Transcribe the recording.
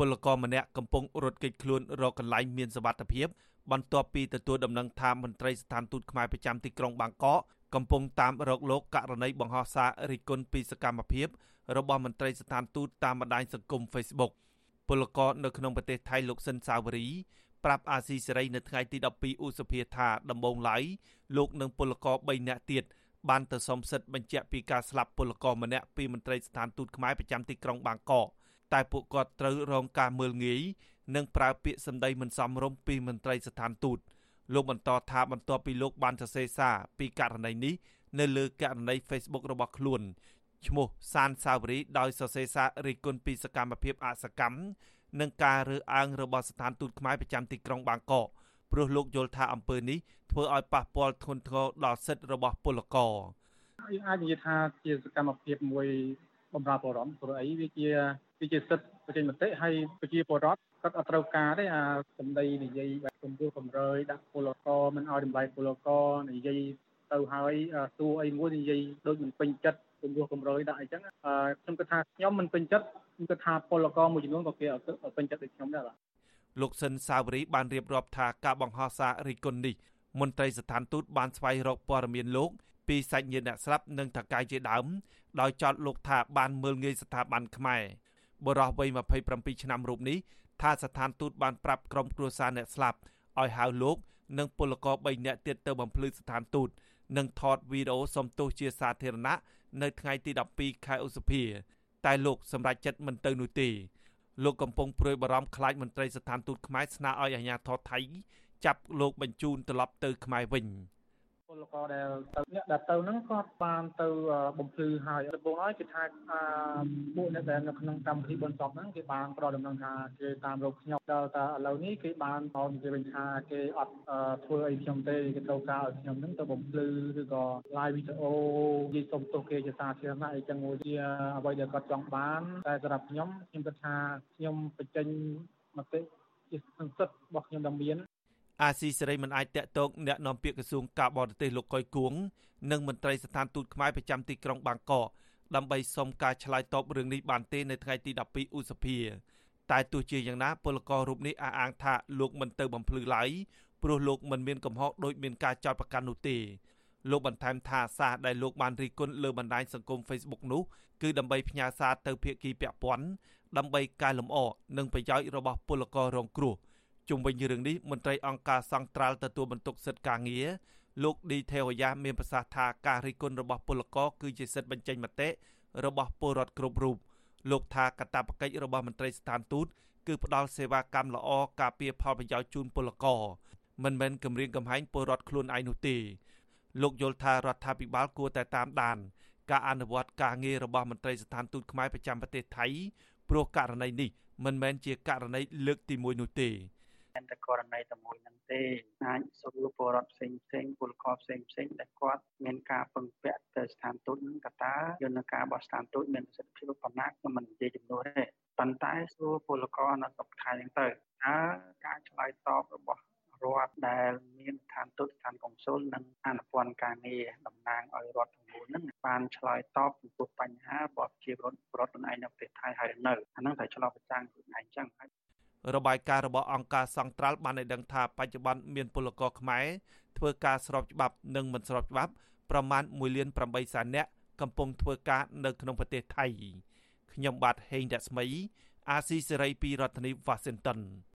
ពលករម្នាក់កំពុងរត់គេចខ្លួនរកកន្លែងមានសុវត្ថិភាពបន្ទាប់ពីទទួលដំណឹងថាមន្ត្រីស្ថានទូតខ្មែរប្រចាំទីក្រុងបាងកកកំពុងតាមរកលោកករណីបង្ហោះសាររិះគន់ពីសកម្មភាពរបស់មន្ត្រីស្ថានទូតតាមបណ្ដាញសង្គម Facebook ពលករនៅក្នុងប្រទេសថៃលោកស៊ិនសាវរីប្រាប់អាស៊ីសេរីនៅថ្ងៃទី12ឧសភាថាដំបងឡៃលោកនិងពលករ3នាក់ទៀតបានទៅសុំសិទ្ធិបញ្ជាក់ពីការស្លាប់ពលករម្នាក់ពីមន្ត្រីស្ថានទូតខ្មែរប្រចាំទីក្រុងបាងកក តែពួកគាត់ត្រូវរងការមើលងាយនិងប្រើពាក្យសម្ដីមិនសមរម្យពីមន្ត្រីស្ថានទូតលោកបន្តថាបន្ទាប់ពីលោកបានសរសេរសារពីករណីនេះនៅលើករណី Facebook របស់ខ្លួនឈ្មោះសានសាវរីដោយសរសេរសាររិះគន់ពីសកម្មភាពអសកម្មនិងការរើសអើងរបស់ស្ថានទូតខ្មែរប្រចាំទីក្រុងបាងកកព្រោះលោកយល់ថាអំពើនេះធ្វើឲ្យប៉ះពាល់ធ្ងន់ធ្ងរដល់សិទ្ធិរបស់ពលករយើងអាចនិយាយថាជាសកម្មភាពមួយបំរើពលរដ្ឋព្រោះអីវាជា វាជាសិទ្ធិបញ្ចេញមតិហើយប្រជាពលរដ្ឋគាត់អត់ត្រូវការទេអាសម្ដីនិយាយបែបគំរោះគំរើយដាក់ពលករមិនឲ្យតម្លៃពលករនិយាយទៅហើយសួរអីមួយនិយាយដូចមិនពេញចិត្តគំរោះគំរើយដាក់អីចឹងខ្ញុំគិតថាខ្ញុំមិនពេញចិត្តខ្ញុំគិតថាពលករមួយចំនួនក៏គេអត់ពេញចិត្តដូចខ្ញុំដែរបាទលោកសិនសាវរីបានរៀបរាប់ថាការបង្ហោះសាររិះគន់នេះមន្ត្រីស្ថានទូតបានស្វែងរកព័ត៌មានលោកពីសាច់ញាតិអ្នកស្លាប់និងថៅកែជាដើមដោយចោទលោកថាបានមើលងាយស្ថាប័នខ្មែរ បរិះវ័យ27ឆ្នាំរូបនេះថាស្ថានទូតបានប្រាប់ក្រុមគ្រួសារអ្នកស្លាប់ឲ្យហៅលោក និងពលករ3នាក់ទៀតទៅបំភ្លឺស្ថានទូតនិងថតវីដេអូសំទោសជាសាធារណៈនៅថ្ងៃទី12ខែឧសភា តែលោកសម្រេចចិត្តមិនទៅនោះទេលោកកំពុងព្រួយបារម្ភខ្លាចមន្ត្រីស្ថានទូតខ្មែរស្នើឲ្យអាជ្ញាធរថៃចាប់លោកបញ្ជូនត្រឡប់ទៅខ្មែរវិញ។ ពលករដែលទៅអ្នកដែលទៅហ្នឹងគាត់បានទៅបំភ្លឺហើយដំបូងហើយគេថាពួកអ្នកដែលនៅក្នុងកម្មវិធីបុណ្យសពហ្នឹងគេបានផ្ដល់ដំណឹងថាគេតាមរកខ្ញុំដល់តែឥឡូវនេះគេបានមកនិយាយវិញថាគេអត់ធ្វើអីខ្ញុំទេគេត្រូវការឲ្យខ្ញុំហ្នឹងទៅបំភ្លឺឬក៏ live វីដេអូនិយាយសុំទោសគេជាសាធារណៈអីចឹងមួយជាអ្វីដែលគាត់ចង់បាន តែសម្រាប់ខ្ញុំខ្ញុំគិតថាខ្ញុំបញ្ចេញមតិជាសង្កត់របស់ខ្ញុំដែលមាន អាស៊ីសេរីមិនអាចតាក់ទងអ្នកនាំពាក្យក្រសួងការបរទេសលោកកុយគួងនិងមន្ត្រីស្ថានទូតខ្មែរប្រចាំទីក្រុងបាងកកដើម្បីសុំការឆ្លើយតបរឿងនេះបានទេនៅថ្ងៃទី12ឧសភាតែទោះជាយ៉ាងណាពលកររូបនេះអះអាងថាលោកមិនទៅបំភ្លឺឡើយព្រោះលោកមិនមានកំហុសដោយមានការចោទប្រកាន់នោះទេលោកបន្ថែមថាសារដែលលោកបានរីគុណលើបណ្ដាញសង្គម Facebook នោះគឺដើម្បីផ្ញើសារទៅភាគីពាក់ព័ន្ធដើម្បីកែលម្អនិងប្រយោជន៍របស់ពលកររងគ្រោះ ជុំវិញរឿងនេះមន្ត្រីអង្គការសង្ត្រាល់ទទួលបន្ទុកសិទ្ធិការងារលោកឌីទេវយ៉ាមានប្រសាសន៍ថាការរិះគន់របស់ពលករគឺជាសិទ្ធិបញ្ចេញមតិរបស់ពលរដ្ឋគ្រប់រូបលោកថាកតាបកិច្ចរបស់មន្ត្រីស្ថានទូតគឺផ្ដល់សេវាកម្មល្អការពារផលប្រយោជន៍ជូនពលករមិនមែនគម្រាមកំហែងពលរដ្ឋខ្លួនឯងនោះទេលោកយល់ថារដ្ឋាភិបាលគួរតែតាមដានការអនុវត្តការងាររបស់មន្ត្រីស្ថានទូតខ្មែរប្រចាំប្រទេសថៃព្រោះករណីនេះមិនមែនជាករណីលើកទី1នោះទេ តែតែករណីតែមួយហ្នឹងទេអាចសួរពលរដ្ឋផ្សេងផ្សេងពលករផ្សេងផ្សេងដែលគាត់មានការពឹងពាក់ទៅស្ថានទូតហ្នឹងក៏តើយន្តការរបស់ស្ថានទូតមានប្រសិទ្ធភាពប៉ុណ្ណាខ្ញុំមិននិយាយចំនួនទេប៉ុន្តែសួរពលករនៅស្រុកថៃហ្នឹងទៅតើការឆ្លើយតបរបស់រដ្ឋដែលមានឋានទូតឋានកុងស៊ុលនិងអនុព័ន្ធការងារតំណាងឲ្យរដ្ឋទាំងមូលហ្នឹងបានឆ្លើយតបចំពោះបញ្ហារបស់ជារដ្ឋរដ្ឋខ្លួនឯងនៅប្រទេសថៃហើយនៅអាហ្នឹងត្រូវឆ្លោះប្រចាំខ្លួនឯងចឹងហើយ របាយការណ៍របស់អង្គការសង្ត្រាល់បានឲ្យដឹងថាបច្ចុប្បន្នមានពលករខ្មែរធ្វើការស្របច្បាប់និងមិនស្របច្បាប់ប្រមាណ1លាន8សែននាក់កំពុងធ្វើការនៅក្នុងប្រទេសថៃខ្ញុំបាទហេងរស្មី អាស៊ីសេរីពីរដ្ឋធានី Washington